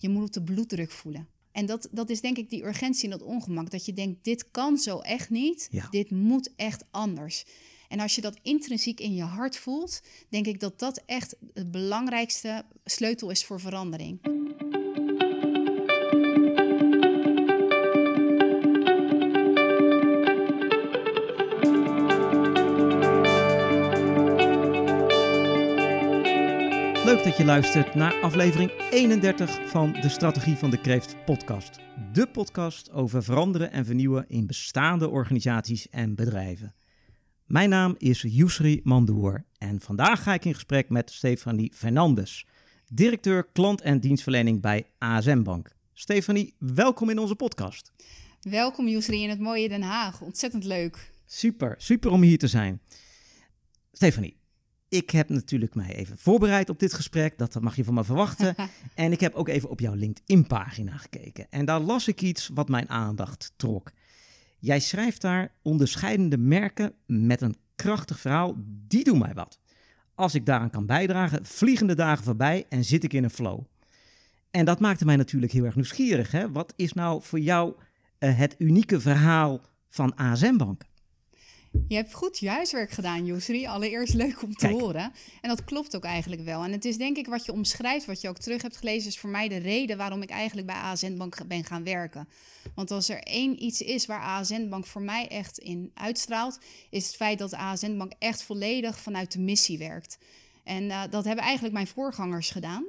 Je moet de bloeddruk voelen. En dat, dat is denk ik die urgentie en dat ongemak. Dat je denkt, dit kan zo echt niet. Ja. Dit moet echt anders. En als je dat intrinsiek in je hart voelt, denk ik dat dat echt het belangrijkste sleutel is voor verandering. Leuk dat je luistert naar aflevering 31 van de Strategie van de Kreeft podcast. De podcast over veranderen en vernieuwen in bestaande organisaties en bedrijven. Mijn naam is Yusri Mandoer en vandaag ga ik in gesprek met Stefanie Fernandes, directeur klant- en dienstverlening bij ASM Bank. Stefanie, welkom in onze podcast. Welkom Yusri in het mooie Den Haag. Ontzettend leuk. Super, super om hier te zijn. Stefanie, ik heb natuurlijk mij even voorbereid op dit gesprek. Dat mag je van me verwachten. en ik heb ook even op jouw LinkedIn-pagina gekeken. En daar las ik iets wat mijn aandacht trok. Jij schrijft daar onderscheidende merken met een krachtig verhaal. Die doen mij wat. Als ik daaraan kan bijdragen, vliegen de dagen voorbij en zit ik in een flow. En dat maakte mij natuurlijk heel erg nieuwsgierig. Hè? Wat is nou voor jou uh, het unieke verhaal van ASM Bank? Je hebt goed je huiswerk gedaan, Yusri. Allereerst leuk om te Kijk. horen. En dat klopt ook eigenlijk wel. En het is denk ik wat je omschrijft, wat je ook terug hebt gelezen, is voor mij de reden waarom ik eigenlijk bij ASN Bank ben gaan werken. Want als er één iets is waar ASN Bank voor mij echt in uitstraalt, is het feit dat ASN Bank echt volledig vanuit de missie werkt. En uh, dat hebben eigenlijk mijn voorgangers gedaan.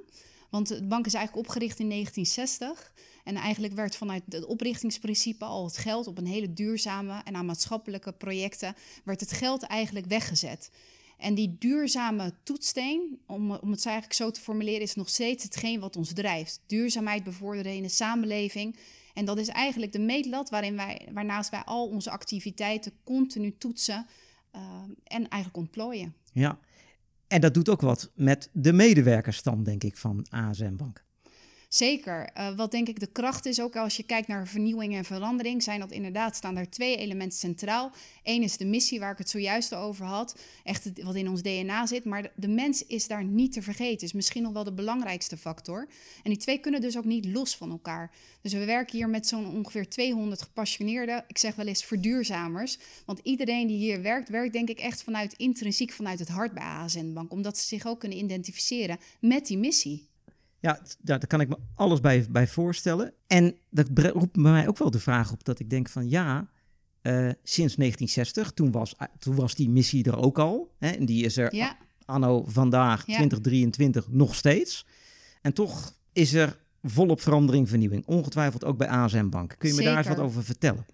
Want de bank is eigenlijk opgericht in 1960. En eigenlijk werd vanuit het oprichtingsprincipe al het geld op een hele duurzame en aan maatschappelijke projecten, werd het geld eigenlijk weggezet. En die duurzame toetsteen, om, om het eigenlijk zo te formuleren, is nog steeds hetgeen wat ons drijft. Duurzaamheid bevorderen in de samenleving. En dat is eigenlijk de meetlat waarin wij, waarnaast wij al onze activiteiten continu toetsen uh, en eigenlijk ontplooien. Ja, en dat doet ook wat met de medewerkersstand, denk ik, van ASM Bank. Zeker. Uh, wat denk ik de kracht is, ook als je kijkt naar vernieuwing en verandering, zijn dat inderdaad, staan daar twee elementen centraal. Eén is de missie, waar ik het zojuist over had, echt wat in ons DNA zit. Maar de, de, mens is daar niet te vergeten, is misschien nog wel de belangrijkste factor. En die twee kunnen dus ook niet los van elkaar. Dus we werken hier met zo'n ongeveer 200 gepassioneerde, ik zeg wel eens verduurzamers. Want iedereen die hier werkt, werkt denk ik echt vanuit intrinsiek vanuit het hart bij ASN Bank. Omdat ze zich ook kunnen identificeren met die missie. Ja, daar kan ik me alles bij, bij voorstellen. En dat roept bij mij ook wel de vraag op dat ik denk van ja, uh, sinds 1960, toen was, toen was die missie er ook al. Hè, en die is er ja. anno vandaag, Ja. 2023, nog steeds. En toch is er volop verandering, vernieuwing. Ongetwijfeld ook bij ASM Bank. Kun je me daar eens wat over vertellen?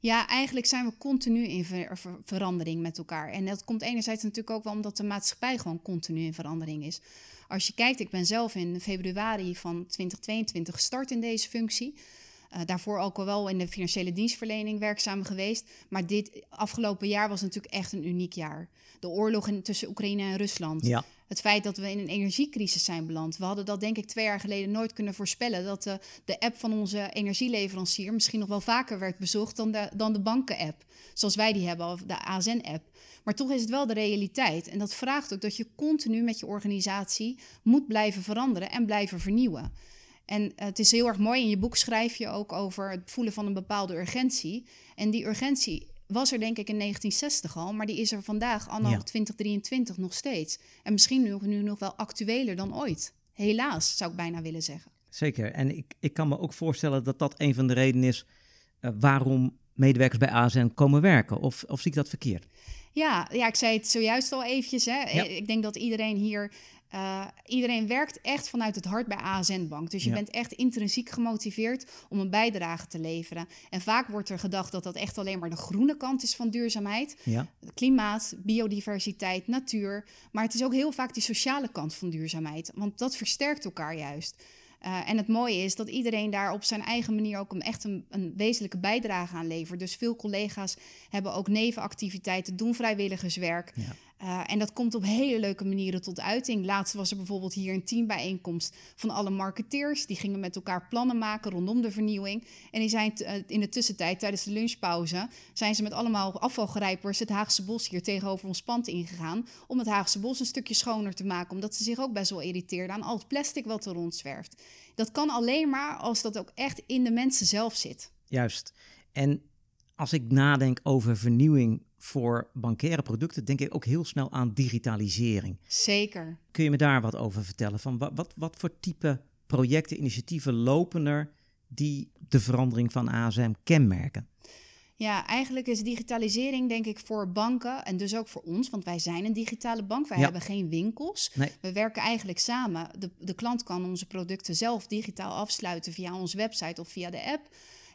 Ja, eigenlijk zijn we continu in ver ver verandering met elkaar. En dat komt enerzijds natuurlijk ook wel omdat de maatschappij gewoon continu in verandering is. Als je kijkt, ik ben zelf in februari van 2022 gestart in deze functie. Uh, daarvoor ook al wel in de financiële dienstverlening werkzaam geweest. Maar dit afgelopen jaar was natuurlijk echt een uniek jaar. De oorlog tussen Oekraïne en Rusland. Ja. Het feit dat we in een energiecrisis zijn beland. We hadden dat denk ik twee jaar geleden nooit kunnen voorspellen. Dat de, de app van onze energieleverancier misschien nog wel vaker werd bezocht dan de, dan de banken-app. Zoals wij die hebben, of de ASN-app. Maar toch is het wel de realiteit. En dat vraagt ook dat je continu met je organisatie moet blijven veranderen en blijven vernieuwen. En uh, het is heel erg mooi, in je boek schrijf je ook over het voelen van een bepaalde urgentie. En die urgentie was er denk ik in 1960 al, maar die is er vandaag, anno Ja. 2023, nog steeds. En misschien nu, nu nog wel actueler dan ooit. Helaas, zou ik bijna willen zeggen. Zeker. En ik, ik kan me ook voorstellen dat dat een van de redenen is uh, waarom medewerkers bij ASN komen werken. Of, of zie ik dat verkeerd? Ja, ja, ik zei het zojuist al eventjes. Hè. Ja. Ik denk dat iedereen hier... Uh, iedereen werkt echt vanuit het hart bij ASN Bank. Dus je Ja. bent echt intrinsiek gemotiveerd om een bijdrage te leveren. En vaak wordt er gedacht dat dat echt alleen maar de groene kant is van duurzaamheid. Ja. Klimaat, biodiversiteit, natuur. Maar het is ook heel vaak die sociale kant van duurzaamheid. Want dat versterkt elkaar juist. Uh, en het mooie is dat iedereen daar op zijn eigen manier ook een, echt een, een wezenlijke bijdrage aan levert. Dus veel collega's hebben ook nevenactiviteiten, doen vrijwilligerswerk. Ja. Uh, en dat komt op hele leuke manieren tot uiting. Laatst was er bijvoorbeeld hier een teambijeenkomst van alle marketeers. Die gingen met elkaar plannen maken rondom de vernieuwing. En die zijn uh, in de tussentijd, tijdens de lunchpauze, zijn ze met allemaal afvalgrijpers het Haagse Bos hier tegenover ons pand ingegaan. Om het Haagse Bos een stukje schoner te maken. Omdat ze zich ook best wel irriteerden aan al het plastic wat er rondzwerft. Dat kan alleen maar als dat ook echt in de mensen zelf zit. Juist. En als ik nadenk over vernieuwing voor bankaire producten, denk ik ook heel snel aan digitalisering. Zeker. Kun je me daar wat over vertellen? Van wat, wat, wat voor type projecten, initiatieven lopen er die de verandering van ASM kenmerken? Ja, eigenlijk is digitalisering denk ik voor banken en dus ook voor ons, want wij zijn een digitale bank. Wij hebben geen winkels. Nee. We werken eigenlijk samen. De, de klant kan onze producten zelf digitaal afsluiten via onze website of via de app.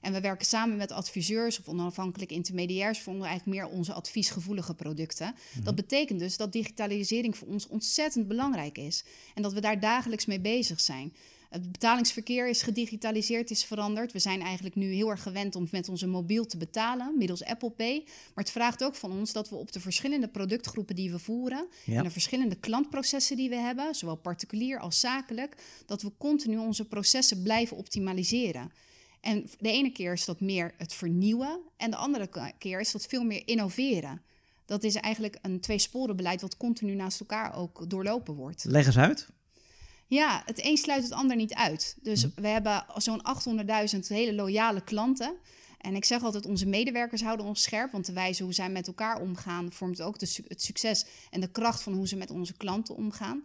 En we werken samen met adviseurs of onafhankelijke intermediairs voor eigenlijk meer onze adviesgevoelige producten. Dat mhm. betekent dus dat digitalisering voor ons ontzettend belangrijk is en dat we daar dagelijks mee bezig zijn. Het betalingsverkeer is gedigitaliseerd, is veranderd. We zijn eigenlijk nu heel erg gewend om met onze mobiel te betalen, middels Apple Pay. Maar het vraagt ook van ons dat we op de verschillende productgroepen die we voeren en de verschillende klantprocessen die we hebben, zowel particulier als zakelijk, dat we continu onze processen blijven optimaliseren. En de ene keer is dat meer het vernieuwen en de andere keer is dat veel meer innoveren. Dat is eigenlijk een tweesporenbeleid wat continu naast elkaar ook doorlopen wordt. Leg eens uit. Ja, het een sluit het ander niet uit. Dus mhm. we hebben zo'n 800.000 hele loyale klanten. En ik zeg altijd, onze medewerkers houden ons scherp, want de wijze hoe zij met elkaar omgaan vormt ook de, het succes en de kracht van hoe ze met onze klanten omgaan.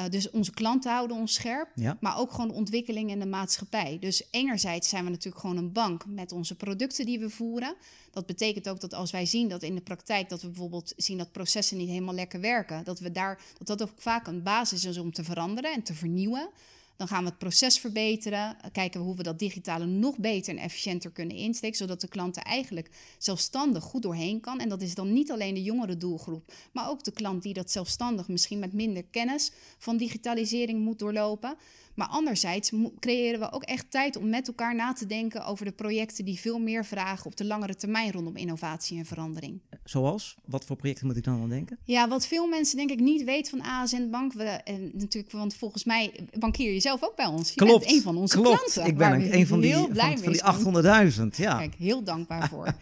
Uh, dus onze klanten houden ons scherp, ja. maar ook gewoon de ontwikkeling in de maatschappij. Dus enerzijds zijn we natuurlijk gewoon een bank met onze producten die we voeren. Dat betekent ook dat als wij zien dat in de praktijk dat we bijvoorbeeld zien dat processen niet helemaal lekker werken, dat we daar dat dat ook vaak een basis is om te veranderen en te vernieuwen. Dan gaan we het proces verbeteren. Kijken we hoe we dat digitale nog beter en efficiënter kunnen insteken. Zodat de klant er eigenlijk zelfstandig goed doorheen kan. En dat is dan niet alleen de jongere doelgroep. Maar ook de klant die dat zelfstandig misschien met minder kennis van digitalisering moet doorlopen. Maar anderzijds creëren we ook echt tijd om met elkaar na te denken over de projecten die veel meer vragen op de langere termijn rondom innovatie en verandering. Zoals? Wat voor projecten moet ik dan aan denken? Ja, wat veel mensen denk ik niet weten van ASN Bank. We, en natuurlijk, want volgens mij bankier je zelf ook bij ons. Je klopt, bent een van onze klopt. klanten. Ik ben een, een van die, van, van die 800.000. Ja. Kijk, heel dankbaar voor.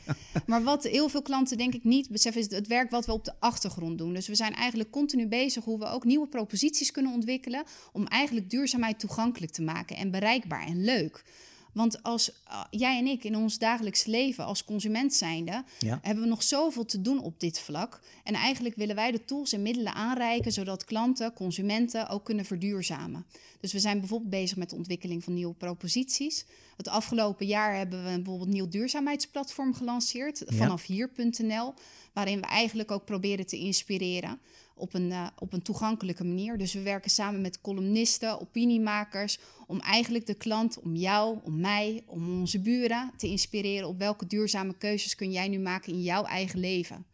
maar wat heel veel klanten denk ik niet beseffen is het werk wat we op de achtergrond doen. Dus we zijn eigenlijk continu bezig hoe we ook nieuwe proposities kunnen ontwikkelen om eigenlijk duurzaamheid toegankelijk te maken en bereikbaar en leuk. Want als uh, jij en ik in ons dagelijks leven als consument zijnde, hebben we nog zoveel te doen op dit vlak. En eigenlijk willen wij de tools en middelen aanreiken, zodat klanten, consumenten ook kunnen verduurzamen. Dus we zijn bijvoorbeeld bezig met de ontwikkeling van nieuwe proposities. Het afgelopen jaar hebben we bijvoorbeeld een nieuw duurzaamheidsplatform gelanceerd, vanaf hier.nl, waarin we eigenlijk ook proberen te inspireren op een, uh, op een toegankelijke manier. Dus we werken samen met columnisten, opiniemakers, om eigenlijk de klant, om jou, om mij, om onze buren te inspireren op welke duurzame keuzes kun jij nu maken in jouw eigen leven.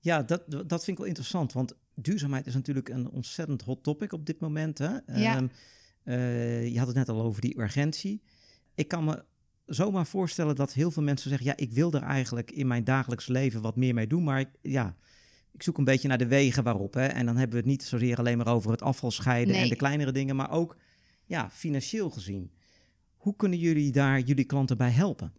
Ja, dat, dat vind ik wel interessant, want duurzaamheid is natuurlijk een ontzettend hot topic op dit moment. Hè? Ja. Um, uh, je had het net al over die urgentie. Ik kan me zomaar voorstellen dat heel veel mensen zeggen: ja, ik wil er eigenlijk in mijn dagelijks leven wat meer mee doen, maar ik, ja, ik zoek een beetje naar de wegen waarop. Hè? En dan hebben we het niet zozeer alleen maar over het afval scheiden en de kleinere dingen, maar ook ja, financieel gezien. Hoe kunnen jullie daar jullie klanten bij helpen?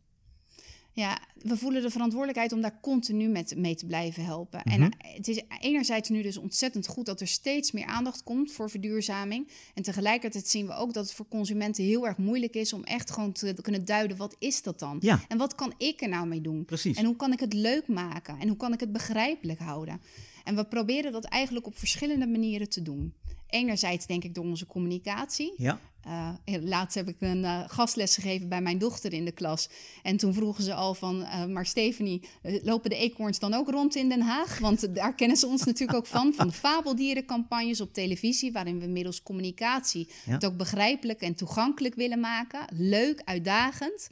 Ja, we voelen de verantwoordelijkheid om daar continu met mee te blijven helpen. En mhm. het is enerzijds nu dus ontzettend goed dat er steeds meer aandacht komt voor verduurzaming. En tegelijkertijd zien we ook dat het voor consumenten heel erg moeilijk is om echt gewoon te kunnen duiden wat is dat dan? Ja. En wat kan ik er nou mee doen? Precies. En hoe kan ik het leuk maken? En hoe kan ik het begrijpelijk houden? En we proberen dat eigenlijk op verschillende manieren te doen. Enerzijds denk ik door onze communicatie. Ja. Uh, laatst heb ik een uh, gastles gegeven bij mijn dochter in de klas. En toen vroegen ze al van, uh, maar Stephanie, lopen de eekhoorns dan ook rond in Den Haag? Want daar kennen ze ons natuurlijk ook van, van de fabeldierencampagnes op televisie, waarin we middels communicatie het ook begrijpelijk en toegankelijk willen maken. Leuk, uitdagend.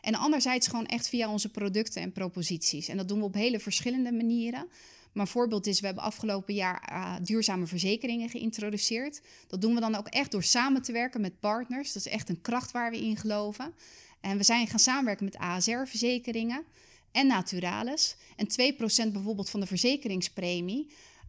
En anderzijds gewoon echt via onze producten en proposities. En dat doen we op hele verschillende manieren. Maar een voorbeeld is, we hebben afgelopen jaar uh, duurzame verzekeringen geïntroduceerd. Dat doen we dan ook echt door samen te werken met partners. Dat is echt een kracht waar we in geloven. En we zijn gaan samenwerken met ASR-verzekeringen en Naturalis. En 2% bijvoorbeeld van de verzekeringspremie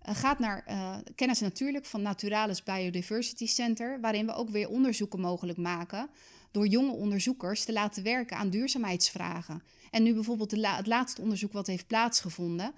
uh, gaat naar uh, Kennis Natuurlijk van Naturalis Biodiversity Center, waarin we ook weer onderzoeken mogelijk maken door jonge onderzoekers te laten werken aan duurzaamheidsvragen. En nu bijvoorbeeld het laatste onderzoek wat heeft plaatsgevonden,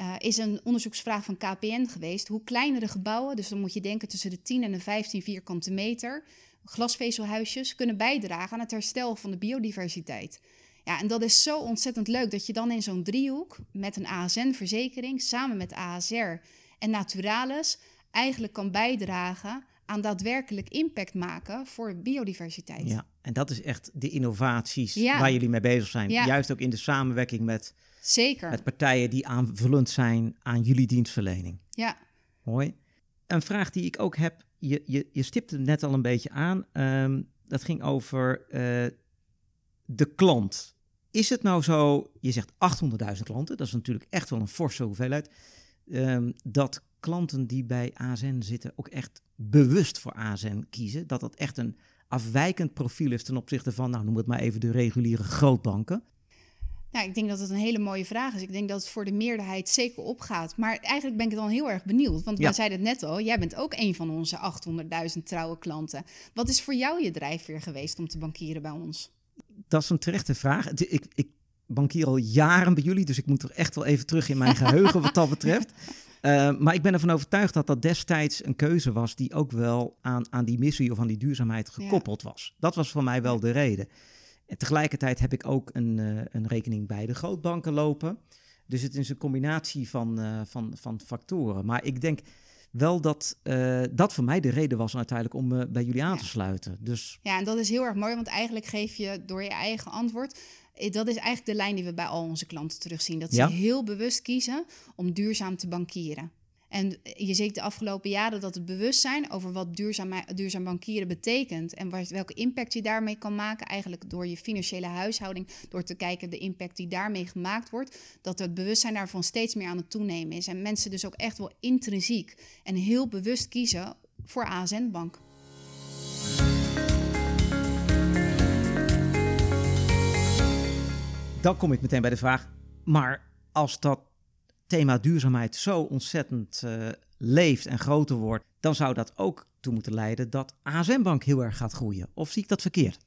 uh, is een onderzoeksvraag van KPN geweest. Hoe kleinere gebouwen, dus dan moet je denken tussen de 10 en de 15 vierkante meter, glasvezelhuisjes, kunnen bijdragen aan het herstel van de biodiversiteit. Ja, en dat is zo ontzettend leuk dat je dan in zo'n driehoek met een ASN-verzekering samen met ASR en Naturalis eigenlijk kan bijdragen aan daadwerkelijk impact maken voor biodiversiteit. Ja, en dat is echt de innovaties waar jullie mee bezig zijn. Juist ook in de samenwerking met, Zeker. met partijen die aanvullend zijn aan jullie dienstverlening. Ja. Mooi. Een vraag die ik ook heb, je, je, je stipte net al een beetje aan. Um, dat ging over uh, de klant. Is het nou zo, je zegt 800.000 klanten, dat is natuurlijk echt wel een forse hoeveelheid, um, dat klanten die bij ASN zitten ook echt bewust voor ASN kiezen? Dat dat echt een afwijkend profiel is ten opzichte van, nou noem het maar even de reguliere grootbanken? Nou, ik denk dat het een hele mooie vraag is. Ik denk dat het voor de meerderheid zeker opgaat. Maar eigenlijk ben ik dan heel erg benieuwd. Want ja. wij zeiden het net al, jij bent ook een van onze 800.000 trouwe klanten. Wat is voor jou je drijfveer geweest om te bankieren bij ons? Dat is een terechte vraag. Ik, ik bankier al jaren bij jullie, dus ik moet er echt wel even terug in mijn geheugen wat dat betreft. Uh, maar ik ben ervan overtuigd dat dat destijds een keuze was die ook wel aan, aan die missie of aan die duurzaamheid gekoppeld ja. was. Dat was voor mij wel de reden. En tegelijkertijd heb ik ook een, uh, een rekening bij de grootbanken lopen. Dus het is een combinatie van, uh, van, van factoren. Maar ik denk wel dat uh, dat voor mij de reden was uiteindelijk om uh, bij jullie aan ja. te sluiten. Dus... Ja, en dat is heel erg mooi, want eigenlijk geef je door je eigen antwoord dat is eigenlijk de lijn die we bij al onze klanten terugzien. Dat ze heel bewust kiezen om duurzaam te bankieren. En je ziet de afgelopen jaren dat het bewustzijn over wat duurzaam, duurzaam bankieren betekent en wat, welke impact je daarmee kan maken, eigenlijk door je financiële huishouding, door te kijken de impact die daarmee gemaakt wordt, dat het bewustzijn daarvan steeds meer aan het toenemen is. En mensen dus ook echt wel intrinsiek en heel bewust kiezen voor ASN Bank. Dan kom ik meteen bij de vraag, maar als dat thema duurzaamheid zo ontzettend uh, leeft en groter wordt, dan zou dat ook toe moeten leiden dat ASM Bank heel erg gaat groeien. Of zie ik dat verkeerd?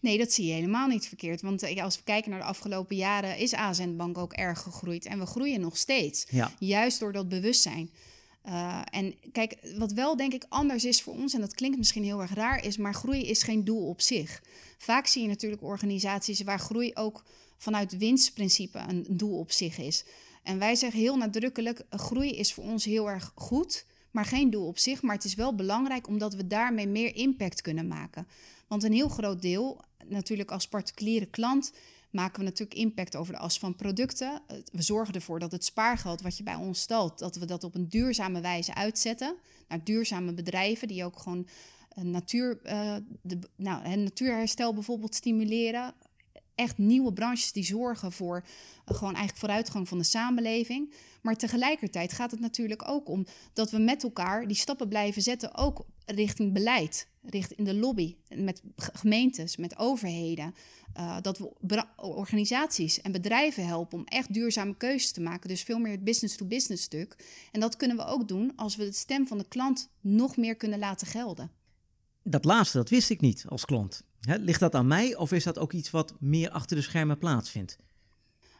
Nee, dat zie je helemaal niet verkeerd. Want als we kijken naar de afgelopen jaren, is ASN Bank ook erg gegroeid. En we groeien nog steeds. Ja. Juist door dat bewustzijn. Uh, en kijk, wat wel denk ik anders is voor ons, en dat klinkt misschien heel erg raar, is, maar groei is geen doel op zich. Vaak zie je natuurlijk organisaties waar groei ook vanuit winstprincipe een doel op zich is. En wij zeggen heel nadrukkelijk: groei is voor ons heel erg goed, maar geen doel op zich. Maar het is wel belangrijk omdat we daarmee meer impact kunnen maken. Want een heel groot deel, natuurlijk als particuliere klant, maken we natuurlijk impact over de as van producten. We zorgen ervoor dat het spaargeld wat je bij ons stelt, dat we dat op een duurzame wijze uitzetten naar duurzame bedrijven die ook gewoon natuur, uh, de, nou, het natuurherstel bijvoorbeeld stimuleren echt nieuwe branches die zorgen voor uh, gewoon eigenlijk vooruitgang van de samenleving. Maar tegelijkertijd gaat het natuurlijk ook om dat we met elkaar die stappen blijven zetten, ook richting beleid, richting in de lobby, met gemeentes, met overheden. Uh, dat we organisaties en bedrijven helpen om echt duurzame keuzes te maken. Dus veel meer het business-to-business -business stuk. En dat kunnen we ook doen als we de stem van de klant nog meer kunnen laten gelden. Dat laatste, dat wist ik niet als klant. Ligt dat aan mij of is dat ook iets wat meer achter de schermen plaatsvindt?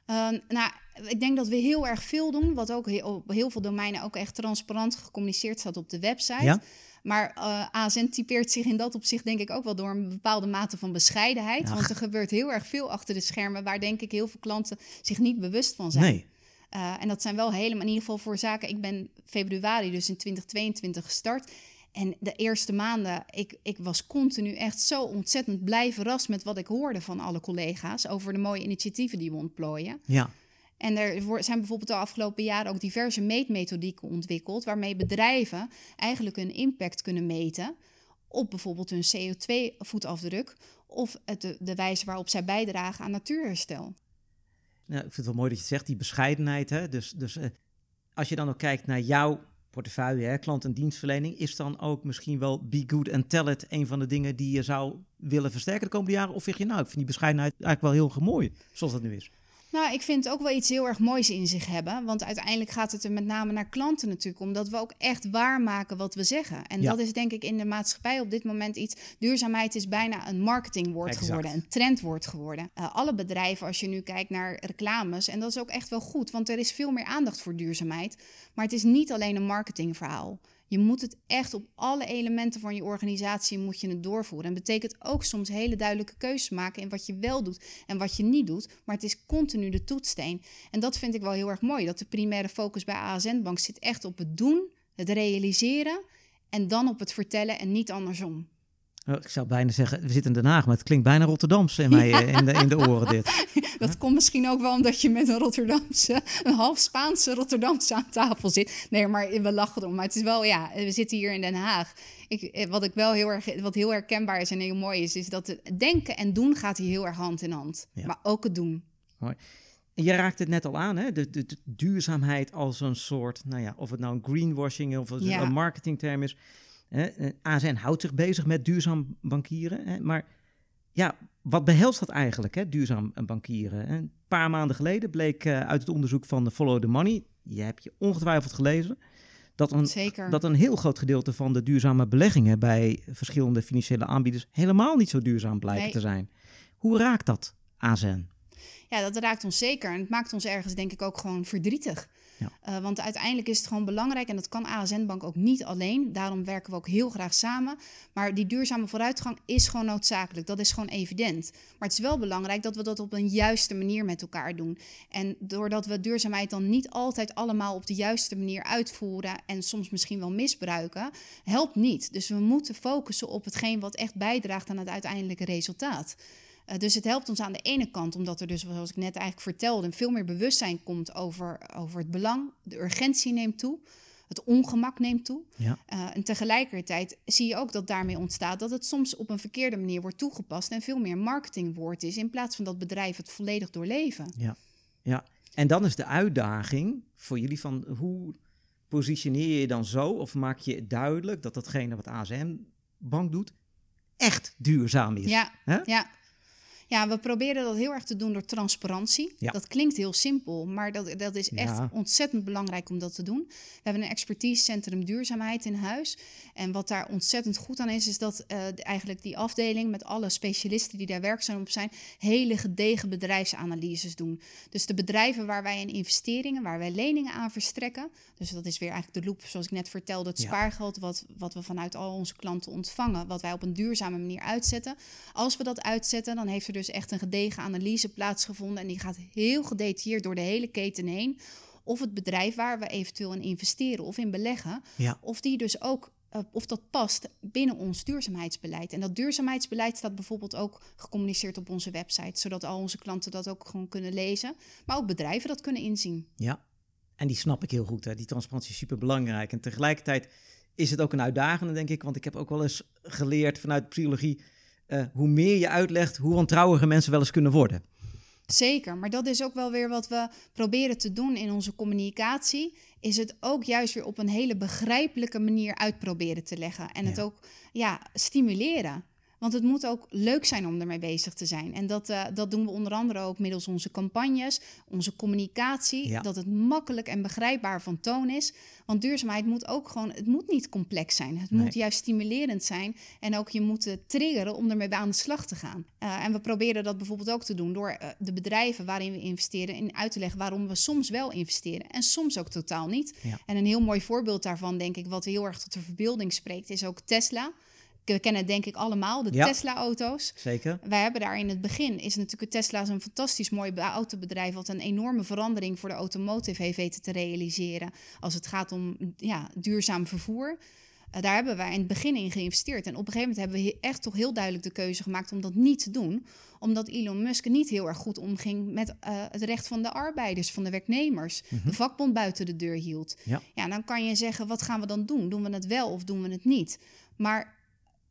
Uh, nou, ik denk dat we heel erg veel doen, wat ook heel, op heel veel domeinen ook echt transparant gecommuniceerd staat op de website. Ja? Maar uh, ASN typeert zich in dat opzicht denk ik ook wel door een bepaalde mate van bescheidenheid. Ach. Want er gebeurt heel erg veel achter de schermen waar denk ik heel veel klanten zich niet bewust van zijn. Nee. Uh, en dat zijn wel helemaal in ieder geval voor zaken. Ik ben februari dus in 2022 gestart. En de eerste maanden, ik, ik was continu echt zo ontzettend blij verrast met wat ik hoorde van alle collega's over de mooie initiatieven die we ontplooien. Ja. En er zijn bijvoorbeeld de afgelopen jaren ook diverse meetmethodieken ontwikkeld, waarmee bedrijven eigenlijk hun impact kunnen meten op bijvoorbeeld hun CO2-voetafdruk of het, de, de wijze waarop zij bijdragen aan natuurherstel. Nou, ik vind het wel mooi dat je zegt, die bescheidenheid. Hè? Dus, dus uh, als je dan ook kijkt naar jouw portefeuille, klant- en dienstverlening, is dan ook misschien wel be good and tell it een van de dingen die je zou willen versterken de komende jaren? Of vind je nou, ik vind die bescheidenheid eigenlijk wel heel mooi, zoals dat nu is? Nou, ik vind het ook wel iets heel erg moois in zich hebben. Want uiteindelijk gaat het er met name naar klanten natuurlijk om. Dat we ook echt waarmaken wat we zeggen. En Ja. dat is denk ik in de maatschappij op dit moment iets. Duurzaamheid is bijna een marketingwoord Exact. geworden. Een trendwoord geworden. Eh, alle bedrijven, als je nu kijkt naar reclames. En dat is ook echt wel goed. Want er is veel meer aandacht voor duurzaamheid. Maar het is niet alleen een marketingverhaal. Je moet het echt op alle elementen van je organisatie moet je het doorvoeren. En betekent ook soms hele duidelijke keuzes maken in wat je wel doet en wat je niet doet. Maar het is continu de toetssteen. En dat vind ik wel heel erg mooi. Dat de primaire focus bij ASN Bank zit echt op het doen, het realiseren en dan op het vertellen en niet andersom. Oh, Ik zou bijna zeggen, we zitten in Den Haag, maar het klinkt bijna Rotterdamse in, mij, eh, in, de, in de oren dit. Dat komt misschien ook wel omdat je met een Rotterdamse, een half Spaanse Rotterdamse aan tafel zit. Nee, maar we lachen erom. Maar het is wel, ja, we zitten hier in Den Haag. Ik, eh, wat ik wel heel erg, wat heel herkenbaar is en heel mooi is, is dat het denken en doen gaat hier heel erg hand in hand. Ja. Maar ook het doen. En je raakt het net al aan, hè? De, de, de duurzaamheid als een soort, nou ja, of het nou een greenwashing of Ja. een marketingterm is. Eh, ASN houdt zich bezig met duurzaam bankieren. Hè? Maar ja, wat behelst dat eigenlijk, hè? duurzaam bankieren? Een paar maanden geleden bleek eh, uit het onderzoek van Follow the Money, je hebt je ongetwijfeld gelezen, dat een, Zeker. dat een heel groot gedeelte van de duurzame beleggingen bij verschillende financiële aanbieders helemaal niet zo duurzaam blijken Nee. te zijn. Hoe raakt dat ASN? Ja, dat raakt ons zeker. En het maakt ons ergens denk ik ook gewoon verdrietig. Ja. Eh, want uiteindelijk is het gewoon belangrijk en dat kan ASN Bank ook niet alleen. Daarom werken we ook heel graag samen. Maar die duurzame vooruitgang is gewoon noodzakelijk. Dat is gewoon evident. Maar het is wel belangrijk dat we dat op een juiste manier met elkaar doen. En doordat we duurzaamheid dan niet altijd allemaal op de juiste manier uitvoeren en soms misschien wel misbruiken, helpt niet. Dus we moeten focussen op hetgeen wat echt bijdraagt aan het uiteindelijke resultaat. Uh, dus het helpt ons aan de ene kant, omdat er dus, zoals ik net eigenlijk vertelde, veel meer bewustzijn komt over, over het belang. De urgentie neemt toe, het ongemak neemt toe. Ja. Uh, en tegelijkertijd zie je ook dat daarmee ontstaat dat het soms op een verkeerde manier wordt toegepast en veel meer marketingwoord is, in plaats van dat bedrijven het volledig doorleven. Ja, ja. En dan is de uitdaging voor jullie van hoe positioneer je je dan zo of maak je duidelijk dat datgene wat ASM Bank doet echt duurzaam is? Ja, ja. Ja, we proberen dat heel erg te doen door transparantie. Ja. Dat klinkt heel simpel, maar dat, dat is echt Ja. ontzettend belangrijk om dat te doen. We hebben een expertisecentrum duurzaamheid in huis. En wat daar ontzettend goed aan is, is dat eh, eigenlijk die afdeling met alle specialisten die daar werkzaam op zijn, hele gedegen bedrijfsanalyses doen. Dus de bedrijven waar wij in investeringen, waar wij leningen aan verstrekken. Dus dat is weer eigenlijk de loop, zoals ik net vertelde, het Ja. spaargeld wat, wat we vanuit al onze klanten ontvangen, wat wij op een duurzame manier uitzetten. Als we dat uitzetten, dan heeft er dus echt een gedegen analyse plaatsgevonden. En die gaat heel gedetailleerd door de hele keten heen. Of het bedrijf waar we eventueel in investeren of in beleggen, Ja. of die dus ook. eh, of dat past binnen ons duurzaamheidsbeleid. En dat duurzaamheidsbeleid staat bijvoorbeeld ook gecommuniceerd op onze website, zodat al onze klanten dat ook gewoon kunnen lezen, maar ook bedrijven dat kunnen inzien. Ja, en die snap ik heel goed. Hè. Die transparantie is super belangrijk. En tegelijkertijd is het ook een uitdagende, denk ik. Want ik heb ook wel eens geleerd vanuit psychologie. Eh, hoe meer je uitlegt, hoe wantrouwiger mensen wel eens kunnen worden. Zeker, maar dat is ook wel weer wat we proberen te doen in onze communicatie. Is het ook juist weer op een hele begrijpelijke manier uitproberen te leggen. En het ook ja, stimuleren. Want het moet ook leuk zijn om ermee bezig te zijn. En dat, eh, dat doen we onder andere ook middels onze campagnes, onze communicatie. Ja. Dat het makkelijk en begrijpbaar van toon is. Want duurzaamheid moet ook gewoon, het moet niet complex zijn. Het Nee. moet juist stimulerend zijn. En ook je moet triggeren om ermee aan de slag te gaan. Eh, en we proberen dat bijvoorbeeld ook te doen door eh, de bedrijven waarin we investeren in uit te leggen waarom we soms wel investeren en soms ook totaal niet. Ja. En een heel mooi voorbeeld daarvan, denk ik, wat heel erg tot de verbeelding spreekt, is ook Tesla. We kennen het denk ik allemaal, de Ja. Tesla-auto's. Zeker? Wij hebben daar in het begin, is natuurlijk Tesla een fantastisch mooi be- autobedrijf... wat een enorme verandering voor de automotive heeft weten te realiseren... als het gaat om ja, duurzaam vervoer. Eh, daar hebben wij in het begin in geïnvesteerd. En op een gegeven moment hebben we echt toch heel duidelijk de keuze gemaakt... om dat niet te doen, omdat Elon Musk niet heel erg goed omging... met eh, het recht van de arbeiders, van de werknemers. De vakbond buiten de deur hield. Ja. ja, dan kan je zeggen, wat gaan we dan doen? Doen we het wel of doen we het niet? Maar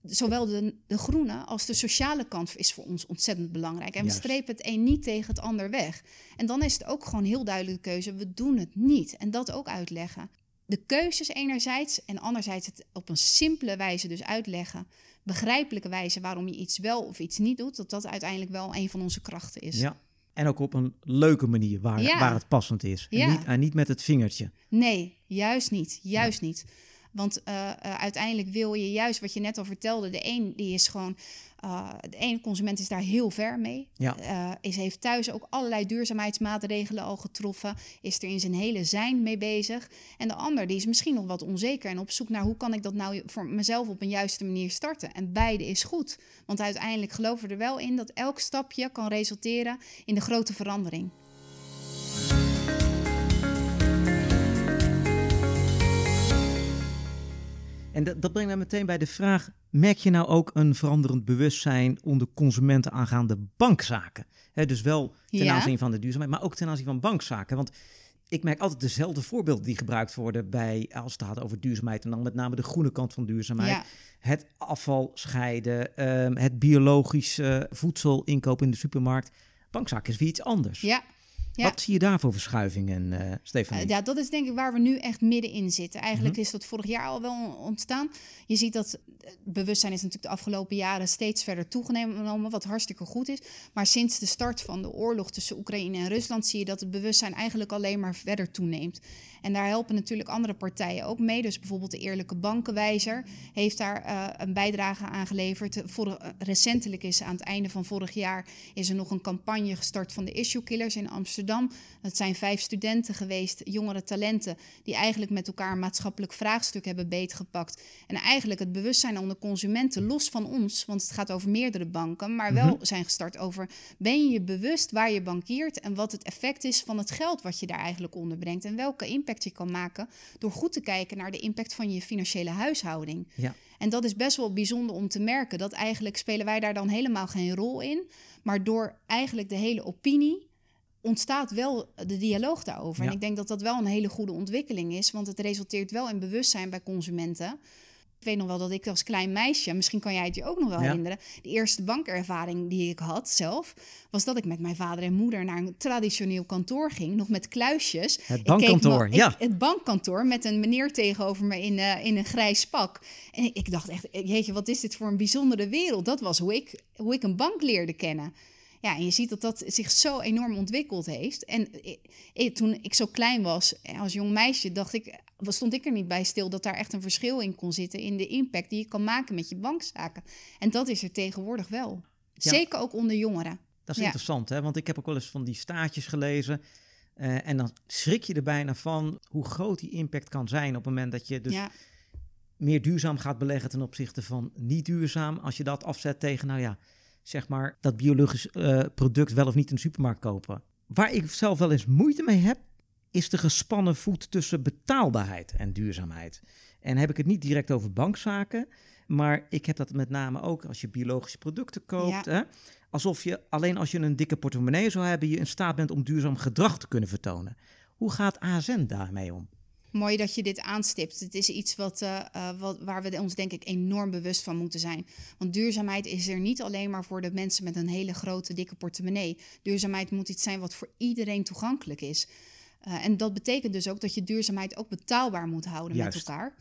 zowel de, de groene als de sociale kant is voor ons ontzettend belangrijk. En Juist. we strepen het een niet tegen het ander weg. En dan is het ook gewoon heel duidelijk de keuze, we doen het niet. En dat ook uitleggen. De keuzes enerzijds en anderzijds het op een simpele wijze dus uitleggen. Begrijpelijke wijze waarom je iets wel of iets niet doet. Dat dat uiteindelijk wel een van onze krachten is. Ja. En ook op een leuke manier waar, Ja. waar het passend is. Ja. En, niet, en niet met het vingertje. Nee, juist niet. Juist niet. Want eh, eh, uiteindelijk wil je juist wat je net al vertelde. De een die is gewoon. eh, de ene consument is daar heel ver mee. Ja. Is, heeft thuis ook allerlei duurzaamheidsmaatregelen al getroffen. Is er in zijn hele zijn mee bezig. En de ander die is misschien nog wat onzeker en op zoek naar hoe kan ik dat nou voor mezelf op een juiste manier starten. En beide is goed. Want uiteindelijk geloven we er wel in dat elk stapje kan resulteren in de grote verandering. En dat, dat brengt mij meteen bij de vraag: merk je nou ook een veranderend bewustzijn onder consumenten aangaande bankzaken? Dus wel ten Ja. aanzien van de duurzaamheid, maar ook ten aanzien van bankzaken. Want ik merk altijd dezelfde voorbeelden die gebruikt worden bij als het gaat over duurzaamheid en dan met name de groene kant van duurzaamheid. Ja. Het afval scheiden, ehm, het biologisch eh, voedsel inkopen in de supermarkt. Bankzaken is weer iets anders. Ja. Ja. Wat zie je daar voor verschuivingen, eh Stefanie? Uh, ja, dat is denk ik waar we nu echt middenin zitten. Eigenlijk is dat vorig jaar al wel ontstaan. Je ziet dat het bewustzijn is natuurlijk de afgelopen jaren steeds verder toegenomen, wat hartstikke goed is. Maar sinds de start van de oorlog tussen Oekraïne en Rusland zie je dat het bewustzijn eigenlijk alleen maar verder toeneemt. En daar helpen natuurlijk andere partijen ook mee. Dus bijvoorbeeld de Eerlijke Bankenwijzer heeft daar uh, een bijdrage aan geleverd. Vorig, uh, recentelijk is aan het einde van vorig jaar is er nog een campagne gestart van de Issue Killers in Amsterdam. Dat zijn vijf studenten geweest, jongere talenten, die eigenlijk met elkaar een maatschappelijk vraagstuk hebben beetgepakt. En eigenlijk het bewustzijn onder consumenten, los van ons, want het gaat over meerdere banken, maar wel mm-hmm. zijn gestart over: ben je je bewust waar je bankiert en wat het effect is van het geld wat je daar eigenlijk onderbrengt en welke impact je kan maken door goed te kijken naar de impact van je financiële huishouding. Ja. En dat is best wel bijzonder om te merken. Dat eigenlijk spelen wij daar dan helemaal geen rol in. Maar door eigenlijk de hele opinie ontstaat wel de dialoog daarover. Ja. En ik denk dat dat wel een hele goede ontwikkeling is. Want het resulteert wel in bewustzijn bij consumenten. Ik weet nog wel dat ik als klein meisje, misschien kan jij het je ook nog wel Ja. herinneren, de eerste bankervaring die ik had zelf, was dat ik met mijn vader en moeder naar een traditioneel kantoor ging, nog met kluisjes. Het Ik bankkantoor, ja. het bankkantoor met een meneer tegenover me in, eh, in een grijs pak. En ik, ik dacht echt, jeetje, wat is dit voor een bijzondere wereld? Dat was hoe ik, hoe ik een bank leerde kennen. Ja, en je ziet dat dat zich zo enorm ontwikkeld heeft. En ik- ik- toen ik zo klein was, eh, als jong meisje, dacht ik, stond ik er niet bij stil dat daar echt een verschil in kon zitten in de impact die je kan maken met je bankzaken. En dat is er tegenwoordig wel. Ja. Zeker ook onder jongeren. Dat is Ja. interessant, hè? want ik heb ook wel eens van die staartjes gelezen. eh, en dan schrik je er bijna van hoe groot die impact kan zijn op het moment dat je dus ja, meer duurzaam gaat beleggen ten opzichte van niet duurzaam. Als je dat afzet tegen, nou ja, zeg maar dat biologisch eh, product wel of niet in de supermarkt kopen. Waar ik zelf wel eens moeite mee heb, is de gespannen voet tussen betaalbaarheid en duurzaamheid. En heb ik het niet direct over bankzaken, maar ik heb dat met name ook als je biologische producten koopt. Ja. Hè? Alsof je alleen als je een dikke portemonnee zou hebben, je in staat bent om duurzaam gedrag te kunnen vertonen. Hoe gaat ASN daarmee om? Mooi dat je dit aanstipt. Het is iets wat, eh, eh, wat, waar we ons denk ik enorm bewust van moeten zijn. Want duurzaamheid is er niet alleen maar voor de mensen met een hele grote, dikke portemonnee. Duurzaamheid moet iets zijn wat voor iedereen toegankelijk is. Eh, en dat betekent dus ook dat je duurzaamheid ook betaalbaar moet houden Juist. met elkaar.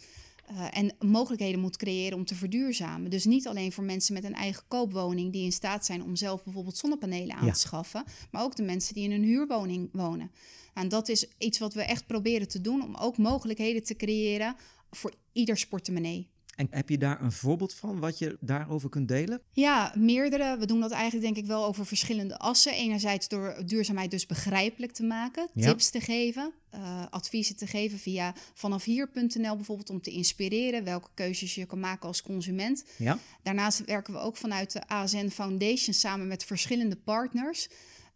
Eh, en mogelijkheden moet creëren om te verduurzamen. Dus niet alleen voor mensen met een eigen koopwoning die in staat zijn om zelf bijvoorbeeld zonnepanelen aan Ja. te schaffen, maar ook de mensen die in een huurwoning wonen. En dat is iets wat we echt proberen te doen om ook mogelijkheden te creëren voor ieders portemonnee. En heb je daar een voorbeeld van wat je daarover kunt delen? Ja, meerdere. We doen dat eigenlijk denk ik wel over verschillende assen. Enerzijds door duurzaamheid dus begrijpelijk te maken, Ja. tips te geven, eh, adviezen te geven via vanafhier.nl bijvoorbeeld om te inspireren welke keuzes je kan maken als consument. Ja, Daarnaast werken we ook vanuit de ASN Foundation samen met verschillende partners.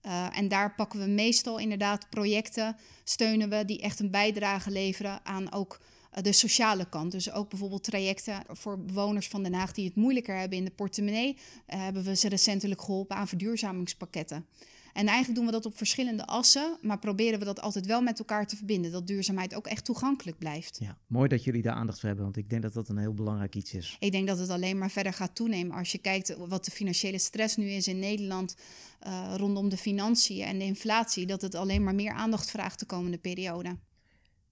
Uh, en daar pakken we meestal inderdaad projecten, steunen we die echt een bijdrage leveren aan ook uh, de sociale kant. Dus ook bijvoorbeeld trajecten voor bewoners van Den Haag die het moeilijker hebben in de portemonnee. Uh, hebben we ze recentelijk geholpen aan verduurzamingspakketten. En eigenlijk doen we dat op verschillende assen, maar proberen we dat altijd wel met elkaar te verbinden. Dat duurzaamheid ook echt toegankelijk blijft. ja, mooi dat jullie daar aandacht voor hebben, want ik denk dat dat een heel belangrijk iets is. Ik denk dat het alleen maar verder gaat toenemen. Als je kijkt wat de financiële stress nu is in Nederland uh, rondom de financiën en de inflatie, dat het alleen maar meer aandacht vraagt de komende periode.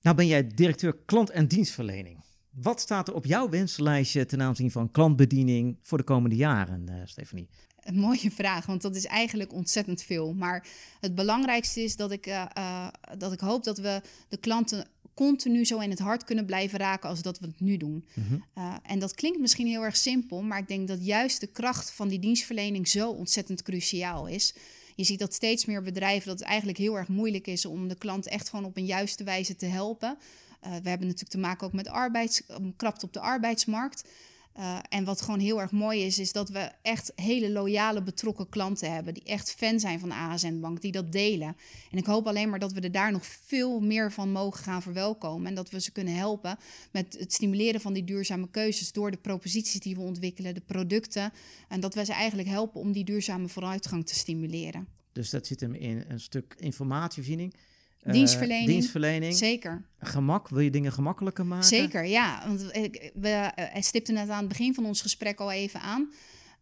Nou ben jij directeur klant- en dienstverlening. Wat staat er op jouw wenslijstje ten aanzien van klantbediening voor de komende jaren, uh, Stefanie? Een mooie vraag, want dat is eigenlijk ontzettend veel. Maar het belangrijkste is dat ik, uh, uh, dat ik hoop dat we de klanten continu zo in het hart kunnen blijven raken als dat we het nu doen. Mhm. Uh, en dat klinkt misschien heel erg simpel, maar ik denk dat juist de kracht van die dienstverlening zo ontzettend cruciaal is. Je ziet dat steeds meer bedrijven dat het eigenlijk heel erg moeilijk is om de klant echt gewoon op een juiste wijze te helpen. Uh, we hebben natuurlijk te maken ook met arbeids, krapte op de arbeidsmarkt. Uh, en wat gewoon heel erg mooi is, is dat we echt hele loyale, betrokken klanten hebben. Die echt fan zijn van de ASN Bank, die dat delen. En ik hoop alleen maar dat we er daar nog veel meer van mogen gaan verwelkomen. En dat we ze kunnen helpen met het stimuleren van die duurzame keuzes door de proposities die we ontwikkelen, de producten. En dat we ze eigenlijk helpen om die duurzame vooruitgang te stimuleren. Dus dat zit hem in een stuk informatievoorziening. Dienstverlening. Uh, dienstverlening. Zeker. Gemak, wil je dingen gemakkelijker maken? Zeker, ja. Want we uh, stipten het aan het begin van ons gesprek al even aan.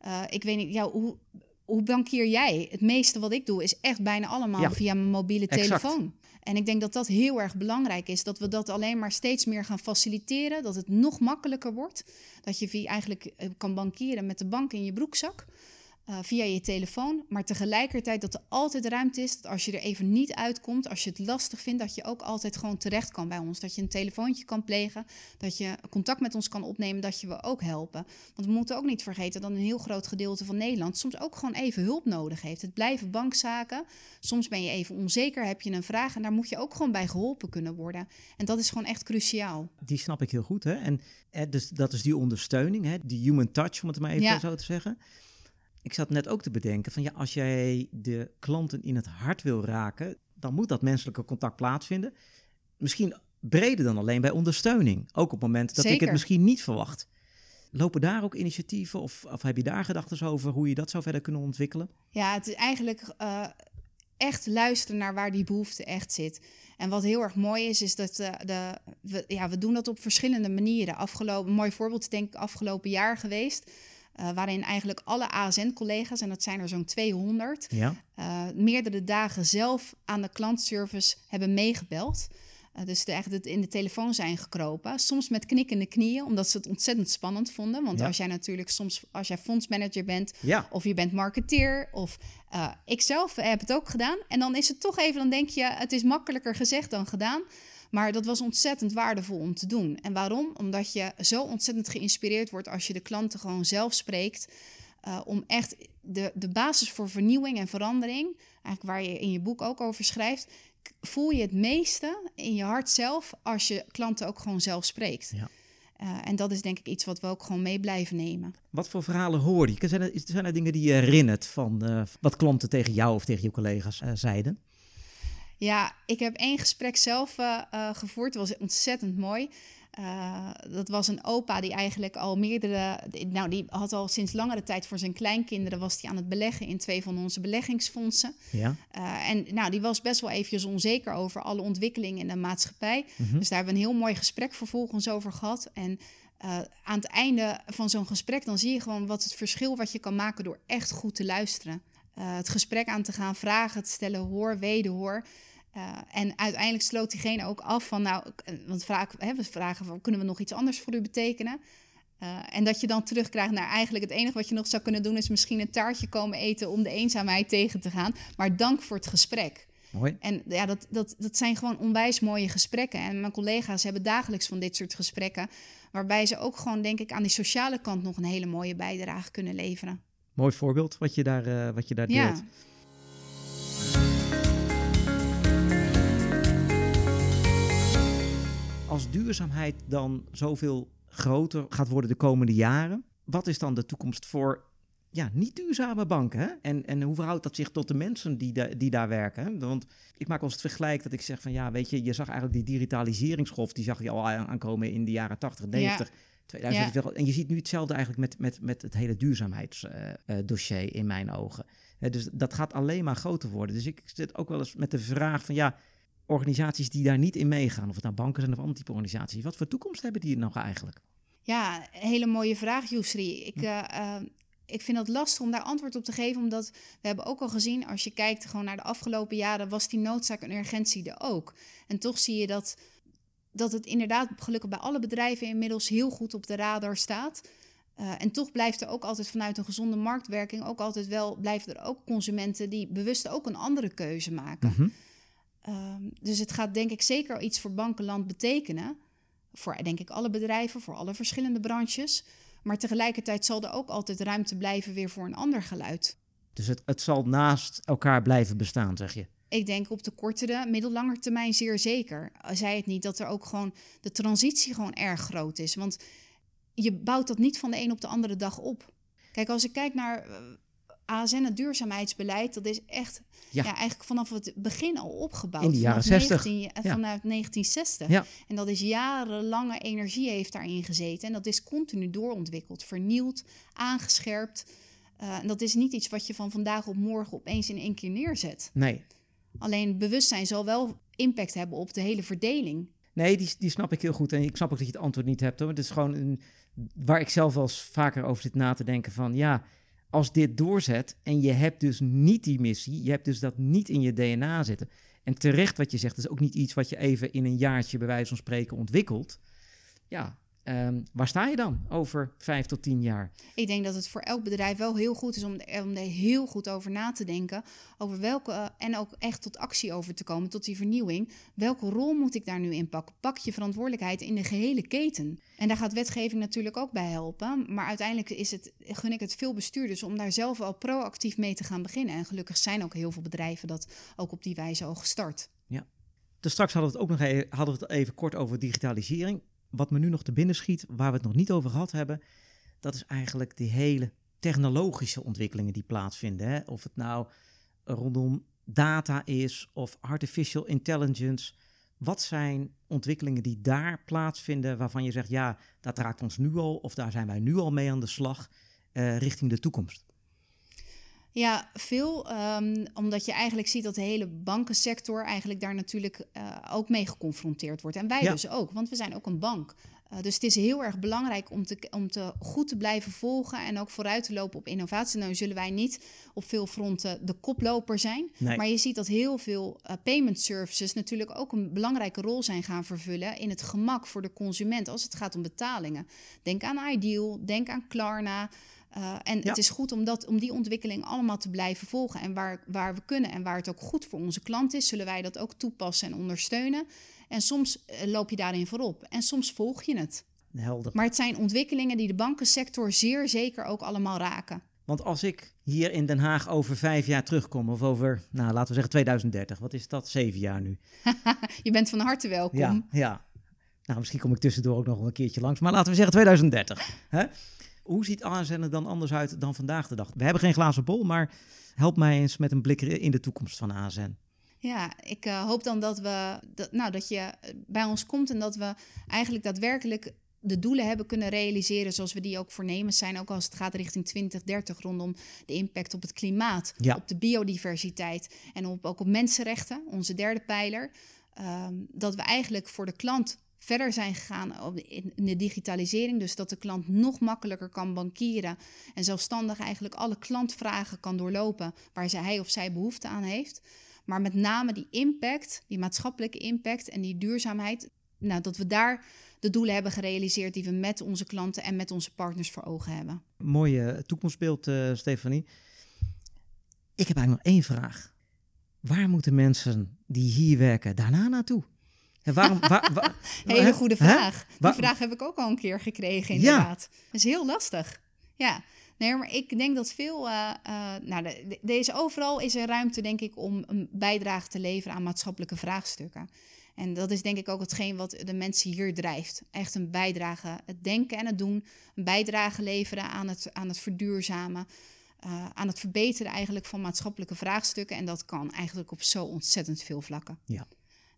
Uh, ik weet niet, ja, hoe, hoe bankier jij? Het meeste wat ik doe is echt bijna allemaal ja. via mijn mobiele exact. telefoon. En ik denk dat dat heel erg belangrijk is. Dat we dat alleen maar steeds meer gaan faciliteren. Dat het nog makkelijker wordt. Dat je via eigenlijk kan bankieren met de bank in je broekzak. Uh, via je telefoon. Maar tegelijkertijd dat er altijd ruimte is dat als je er even niet uitkomt, als je het lastig vindt, dat je ook altijd gewoon terecht kan bij ons. Dat je een telefoontje kan plegen, dat je contact met ons kan opnemen, dat je we ook helpen. Want we moeten ook niet vergeten dat een heel groot gedeelte van Nederland soms ook gewoon even hulp nodig heeft. Het blijven bankzaken. Soms ben je even onzeker, heb je een vraag en daar moet je ook gewoon bij geholpen kunnen worden. En dat is gewoon echt cruciaal. Die snap ik heel goed. Hè? En eh, dus dat is die ondersteuning, hè? die human touch, om het maar even Ja. zo te zeggen. Ik zat net ook te bedenken van ja, als jij de klanten in het hart wil raken, dan moet dat menselijke contact plaatsvinden. Misschien breder dan alleen bij ondersteuning. Ook op het moment dat ik het misschien niet verwacht. Lopen daar ook initiatieven of, of heb je daar gedachten over hoe je dat zou verder kunnen ontwikkelen? Ja, het is eigenlijk uh, echt luisteren naar waar die behoefte echt zit. En wat heel erg mooi is, is dat uh, de, we, ja, we doen dat op verschillende manieren. Afgelopen, een mooi voorbeeld is denk ik afgelopen jaar geweest. Uh, waarin eigenlijk alle ASN-collega's, en dat zijn er zo'n 200, Ja. uh, meerdere dagen zelf aan de klantservice hebben meegebeld. Uh, dus de, echt in de telefoon zijn gekropen. Soms met knikkende knieën, omdat ze het ontzettend spannend vonden. Want Ja. als jij natuurlijk soms, als jij fondsmanager bent, Ja, of je bent marketeer, of uh, ik zelf heb het ook gedaan. En dan is het toch even, dan denk je, het is makkelijker gezegd dan gedaan. Maar dat was ontzettend waardevol om te doen. En waarom? Omdat je zo ontzettend geïnspireerd wordt als je de klanten gewoon zelf spreekt. Uh, om echt de, de basis voor vernieuwing en verandering, eigenlijk waar je in je boek ook over schrijft, voel je het meeste in je hart zelf als je klanten ook gewoon zelf spreekt. Ja. Uh, en dat is denk ik iets wat we ook gewoon mee blijven nemen. Wat voor verhalen hoor je? Zijn er, zijn er dingen die je herinnert van uh, wat klanten tegen jou of tegen je collega's zeiden? Ja, ik heb één gesprek zelf uh, uh, gevoerd. Dat was ontzettend mooi. Uh, dat was een opa die eigenlijk al meerdere... Nou, die had al sinds langere tijd voor zijn kleinkinderen... was hij aan het beleggen in twee van onze beleggingsfondsen. Ja. Uh, en nou, die was best wel eventjes onzeker over alle ontwikkelingen in de maatschappij. Mm-hmm. Dus daar hebben we een heel mooi gesprek vervolgens over gehad. En uh, aan het einde van zo'n gesprek... dan zie je gewoon wat het verschil wat je kan maken... door echt goed te luisteren. Het gesprek aan te gaan, vragen te stellen, hoor, wederhoor... Uh, en uiteindelijk sloot diegene ook af van, nou, want vraag, hè, we vragen van, kunnen we nog iets anders voor u betekenen? Uh, en dat je dan terugkrijgt naar eigenlijk het enige wat je nog zou kunnen doen, is misschien een taartje komen eten om de eenzaamheid tegen te gaan. Maar dank voor het gesprek. Mooi. En ja, dat, dat, dat zijn gewoon onwijs mooie gesprekken. En mijn collega's hebben dagelijks van dit soort gesprekken, waarbij ze ook gewoon, denk ik, aan die sociale kant nog een hele mooie bijdrage kunnen leveren. Mooi voorbeeld wat je daar, uh, wat je daar ja. Als duurzaamheid dan zoveel groter gaat worden de komende jaren, wat is dan de toekomst voor ja, niet duurzame banken? Hè? En, en hoe verhoudt dat zich tot de mensen die, da die daar werken? Hè? Want ik maak eens het vergelijk dat ik zeg van ja, weet je, je zag eigenlijk die digitaliseringsgolf, die zag je al aankomen in de jaren 80, 90. Ja. 2000, ja. En je ziet nu hetzelfde eigenlijk met, met, met het hele duurzaamheidsdossier uh, in mijn ogen. Uh, dus dat gaat alleen maar groter worden. Dus ik zit ook wel eens met de vraag van ja, organisaties die daar niet in meegaan, of het nou banken zijn of andere type organisaties, wat voor toekomst hebben die nog eigenlijk? Ja, hele mooie vraag, Yusri. Ik, uh, uh, ik vind het lastig om daar antwoord op te geven, omdat we hebben ook al gezien, als je kijkt gewoon naar de afgelopen jaren, was die noodzaak en urgentie er ook. En toch zie je dat, dat het inderdaad gelukkig bij alle bedrijven inmiddels heel goed op de radar staat. Uh, en toch blijft er ook altijd vanuit een gezonde marktwerking ook altijd wel blijven er ook consumenten die bewust ook een andere keuze maken. Mhm. Ehm, dus het gaat denk ik zeker iets voor bankenland betekenen. Voor denk ik alle bedrijven, voor alle verschillende branches. Maar tegelijkertijd zal er ook altijd ruimte blijven weer voor een ander geluid. Dus het, het zal naast elkaar blijven bestaan, zeg je? Ik denk op de kortere, middellange termijn zeer zeker. Zei het niet dat er ook gewoon de transitie gewoon erg groot is. Want je bouwt dat niet van de een op de andere dag op. Kijk, als ik kijk naar eh, ASN, het duurzaamheidsbeleid, dat is echt ja. eigenlijk vanaf het begin al opgebouwd. In de jaren 60. 19, ja. Vanuit 1960. Ja. En dat is jarenlange energie heeft daarin gezeten. En dat is continu doorontwikkeld, vernieuwd, aangescherpt. Uh, en dat is niet iets wat je van vandaag op morgen opeens in één keer neerzet. Nee. Alleen bewustzijn zal wel impact hebben op de hele verdeling. Nee, die, die snap ik heel goed. En ik snap ook dat je het antwoord niet hebt. Hoor. Het is gewoon een, waar ik zelf wel eens vaker over zit na te denken van... ja, als dit doorzet en je hebt dus niet die missie... je hebt dus dat niet in je DNA zitten... en terecht wat je zegt, is ook niet iets wat je even in een jaartje... bij wijze van spreken ontwikkelt. Ja, Um, waar sta je dan over vijf tot tien jaar? Ik denk dat het voor elk bedrijf wel heel goed is om, om er heel goed over na te denken. Over welke, en ook echt tot actie over te komen, tot die vernieuwing. Welke rol moet ik daar nu in pakken? Pak je verantwoordelijkheid in de gehele keten. En daar gaat wetgeving natuurlijk ook bij helpen. Maar uiteindelijk is het, gun ik het veel bestuurders om daar zelf al proactief mee te gaan beginnen. En gelukkig zijn ook heel veel bedrijven dat ook op die wijze al gestart. Ja. Dus straks hadden we het ook nog even, hadden we het even kort over digitalisering wat me nu nog te binnen schiet, waar we het nog niet over gehad hebben, dat is eigenlijk die hele technologische ontwikkelingen die plaatsvinden. Hè? Of het nou rondom data is of artificial intelligence. Wat zijn ontwikkelingen die daar plaatsvinden waarvan je zegt, ja, dat raakt ons nu al of daar zijn wij nu al mee aan de slag uh, richting de toekomst? Ja, veel. Um, omdat je eigenlijk ziet dat de hele bankensector eigenlijk daar natuurlijk uh, ook mee geconfronteerd wordt. En wij dus ook, want we zijn ook een bank. Uh, dus het is heel erg belangrijk om, te, om te goed te blijven volgen en ook vooruit te lopen op innovatie. Nou zullen wij niet op veel fronten de koploper zijn. Nee. Maar je ziet dat heel veel uh, payment services natuurlijk ook een belangrijke rol zijn gaan vervullen in het gemak voor de consument als het gaat om betalingen. Denk aan Ideal, denk aan Klarna. Uh, en ja. het is goed om, dat, om die ontwikkeling allemaal te blijven volgen. En waar, waar we kunnen en waar het ook goed voor onze klant is, zullen wij dat ook toepassen en ondersteunen. En soms uh, loop je daarin voorop en soms volg je het. Helder. Maar het zijn ontwikkelingen die de bankensector zeer zeker ook allemaal raken. Want als ik hier in Den Haag over vijf jaar terugkom, of over, nou laten we zeggen 2030, wat is dat? Zeven jaar nu. je bent van harte welkom. Ja, ja. Nou, misschien kom ik tussendoor ook nog een keertje langs, maar laten we zeggen 2030. Hè? Hoe ziet ASN er dan anders uit dan vandaag de dag? We hebben geen glazen bol, maar help mij eens met een blik in de toekomst van ASN. Ja, ik uh, hoop dan dat, we, dat, nou, dat je bij ons komt en dat we eigenlijk daadwerkelijk de doelen hebben kunnen realiseren zoals we die ook voornemens zijn. Ook als het gaat richting 2030 rondom de impact op het klimaat, ja. op de biodiversiteit en op, ook op mensenrechten, onze derde pijler. Um, dat we eigenlijk voor de klant verder zijn gegaan in de digitalisering. Dus dat de klant nog makkelijker kan bankieren en zelfstandig eigenlijk alle klantvragen kan doorlopen waar hij of zij behoefte aan heeft. Maar met name die impact, die maatschappelijke impact en die duurzaamheid, nou, dat we daar de doelen hebben gerealiseerd die we met onze klanten en met onze partners voor ogen hebben. Mooie toekomstbeeld, uh, Stefanie. Ik heb eigenlijk nog één vraag. Waar moeten mensen die hier werken daarna naartoe? En waarom, Hele goede vraag. Die vraag heb ik ook al een keer gekregen, inderdaad. Ja. Dat is heel lastig. Ja, nee, maar ik denk dat veel. Uh, uh, nou, de, deze overal is er ruimte, denk ik, om een bijdrage te leveren aan maatschappelijke vraagstukken. En dat is denk ik ook hetgeen wat de mensen hier drijft. Echt een bijdrage, het denken en het doen. Een bijdrage leveren aan het, aan het verduurzamen. Uh, aan het verbeteren eigenlijk van maatschappelijke vraagstukken. En dat kan eigenlijk op zo ontzettend veel vlakken. Ja.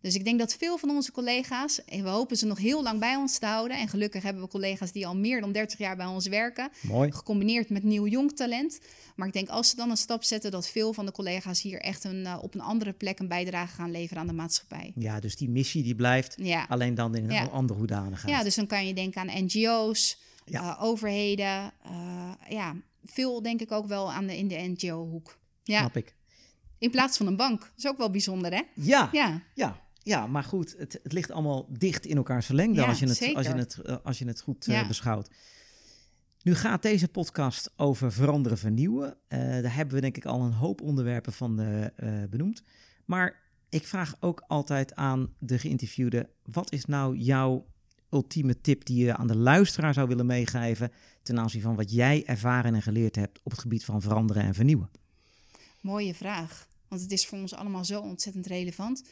Dus ik denk dat veel van onze collega's, en we hopen ze nog heel lang bij ons te houden. En gelukkig hebben we collega's die al meer dan 30 jaar bij ons werken. Mooi. Gecombineerd met nieuw jong talent. Maar ik denk als ze dan een stap zetten, dat veel van de collega's hier echt een, uh, op een andere plek een bijdrage gaan leveren aan de maatschappij. Ja, dus die missie die blijft, ja. alleen dan in een ja. andere hoedanigheid. Ja, dus dan kan je denken aan NGO's, ja. uh, overheden. Uh, ja, veel denk ik ook wel aan de, in de NGO-hoek. Ja. Snap ik. In plaats van een bank. Dat is ook wel bijzonder, hè? Ja, ja. ja. Ja, maar goed, het, het ligt allemaal dicht in elkaars verlengde ja, als, je het, zeker. als, je het, als je het goed ja. uh, beschouwt. Nu gaat deze podcast over veranderen, vernieuwen. Uh, daar hebben we denk ik al een hoop onderwerpen van uh, benoemd. Maar ik vraag ook altijd aan de geïnterviewde: wat is nou jouw ultieme tip die je aan de luisteraar zou willen meegeven ten aanzien van wat jij ervaren en geleerd hebt op het gebied van veranderen en vernieuwen? Mooie vraag, want het is voor ons allemaal zo ontzettend relevant.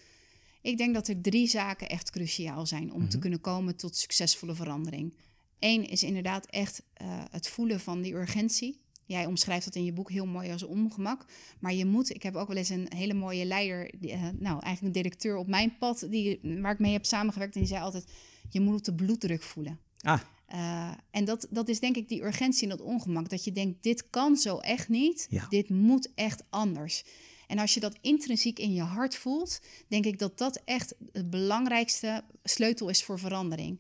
Ik denk dat er drie zaken echt cruciaal zijn om te mhm. kunnen komen tot succesvolle verandering. Eén is inderdaad echt uh, het voelen van die urgentie. Jij omschrijft dat in je boek heel mooi als ongemak. Maar je moet, ik heb ook wel eens een hele mooie leider, die, uh, nou eigenlijk een directeur op mijn pad, die, waar ik mee heb samengewerkt. En die zei altijd, je moet de bloeddruk voelen. Ah. Uh, en dat, dat is denk ik die urgentie en dat ongemak. Dat je denkt, dit kan zo echt niet. Ja. Dit moet echt anders. En als je dat intrinsiek in je hart voelt, denk ik dat dat echt het belangrijkste sleutel is voor verandering.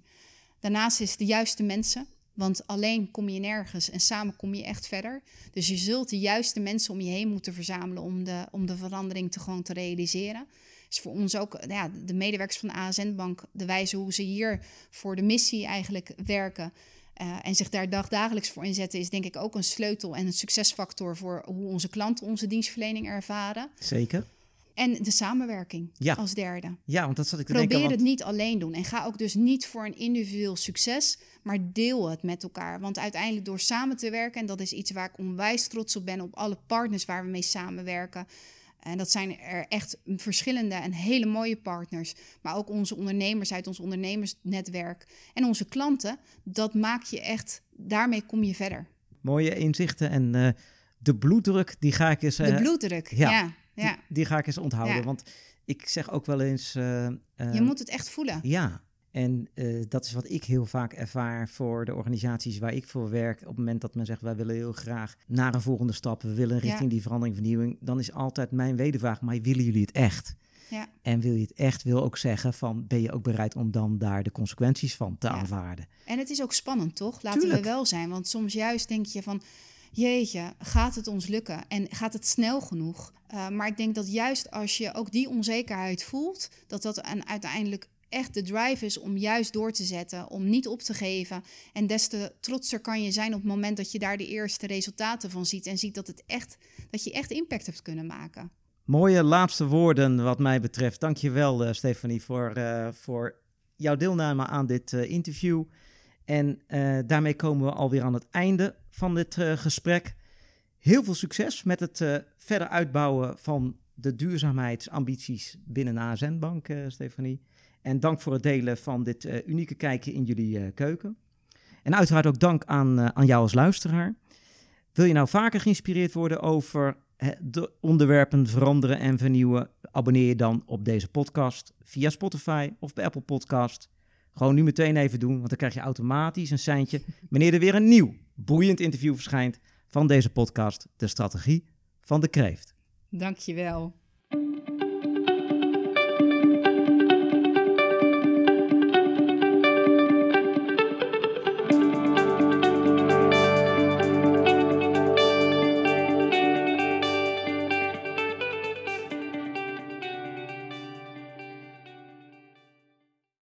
Daarnaast is de juiste mensen. Want alleen kom je nergens en samen kom je echt verder. Dus je zult de juiste mensen om je heen moeten verzamelen om de, om de verandering te gewoon te realiseren. Is voor ons ook ja, de medewerkers van de ASN Bank, de wijze hoe ze hier voor de missie eigenlijk werken. Uh, en zich daar dagdagelijks voor inzetten, is denk ik ook een sleutel en een succesfactor voor hoe onze klanten onze dienstverlening ervaren. Zeker. En de samenwerking ja. als derde. Ja, want dat zat ik te Probeer denken. Probeer het niet alleen doen. En ga ook dus niet voor een individueel succes, maar deel het met elkaar. Want uiteindelijk door samen te werken, en dat is iets waar ik onwijs trots op ben, op alle partners waar we mee samenwerken. En dat zijn er echt verschillende en hele mooie partners. Maar ook onze ondernemers uit ons ondernemersnetwerk. En onze klanten. Dat maak je echt, daarmee kom je verder. Mooie inzichten. En uh, de bloeddruk, die ga ik eens... Uh, de bloeddruk, ja. ja. Die, die, ga ik eens onthouden. Want ik zeg ook wel eens. Uh, je moet het echt voelen. Ja. En uh, dat is wat ik heel vaak ervaar voor de organisaties waar ik voor werk. Op het moment dat men zegt, wij willen heel graag naar een volgende stap. We willen richting die verandering, vernieuwing. Dan is altijd mijn wedervraag, maar willen jullie het echt? Ja. En wil je het echt, wil ook zeggen van, ben je ook bereid om dan daar de consequenties van te aanvaarden? En het is ook spannend, toch? Laten we wel zijn. Want soms juist denk je van, jeetje, gaat het ons lukken? En gaat het snel genoeg? Uh, maar ik denk dat juist als je ook die onzekerheid voelt, dat dat een, uiteindelijk echt de drive is om juist door te zetten, om niet op te geven. En des te trotser kan je zijn op het moment dat je daar de eerste resultaten van ziet en ziet dat, het echt, dat je echt impact hebt kunnen maken. Mooie laatste woorden wat mij betreft. Dankjewel uh, Stefanie voor, uh, voor jouw deelname aan dit uh, interview. En daarmee komen we alweer aan het einde van dit gesprek. Heel veel succes met het verder uitbouwen van de duurzaamheidsambities binnen ASN Bank, Stefanie. En dank voor het delen van dit uh, unieke kijkje in jullie uh, keuken. En uiteraard ook dank aan, uh, aan jou als luisteraar. Wil je nou vaker geïnspireerd worden over de onderwerpen veranderen en vernieuwen? Abonneer je dan op deze podcast via Spotify of bij Apple Podcast. Gewoon nu meteen even doen, want dan krijg je automatisch een seintje wanneer er weer een nieuw boeiend interview verschijnt van deze podcast, De Strategie van de Kreeft. Dankjewel.